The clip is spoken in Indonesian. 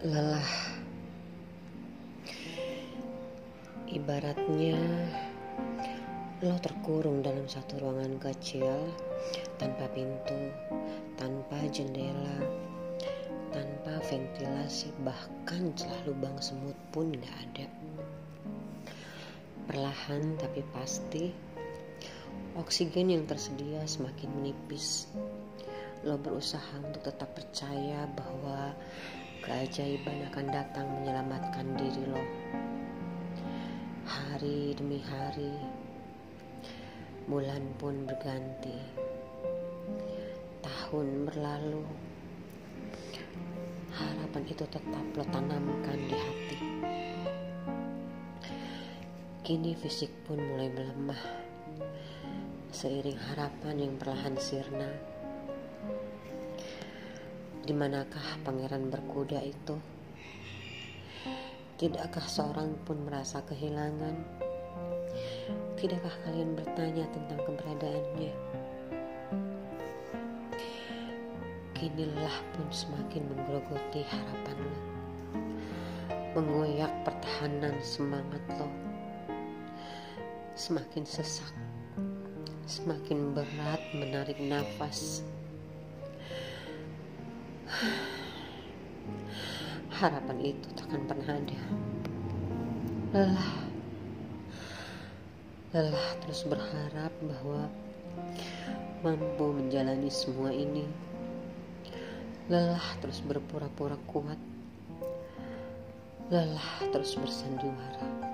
lelah. Ibaratnya lo terkurung dalam satu ruangan kecil tanpa pintu, tanpa jendela, tanpa ventilasi, bahkan celah lubang semut pun gak ada. Perlahan tapi pasti, oksigen yang tersedia semakin menipis. Lo berusaha untuk tetap percaya bahwa keajaiban akan datang menyelamatkan diri lo. Hari demi hari, bulan pun berganti, tahun berlalu. Harapan itu tetap lo tanamkan di hati. Kini fisik pun mulai melemah, seiring harapan yang perlahan sirna di manakah pangeran berkuda itu? Tidakkah seorang pun merasa kehilangan? Tidakkah kalian bertanya tentang keberadaannya? Kini lelah pun semakin menggerogoti harapan lo. Mengoyak pertahanan semangat lo. Semakin sesak, semakin berat menarik nafas harapan itu takkan pernah ada. Lelah. Lelah terus berharap bahwa mampu menjalani semua ini. Lelah terus berpura-pura kuat. Lelah terus bersandiwara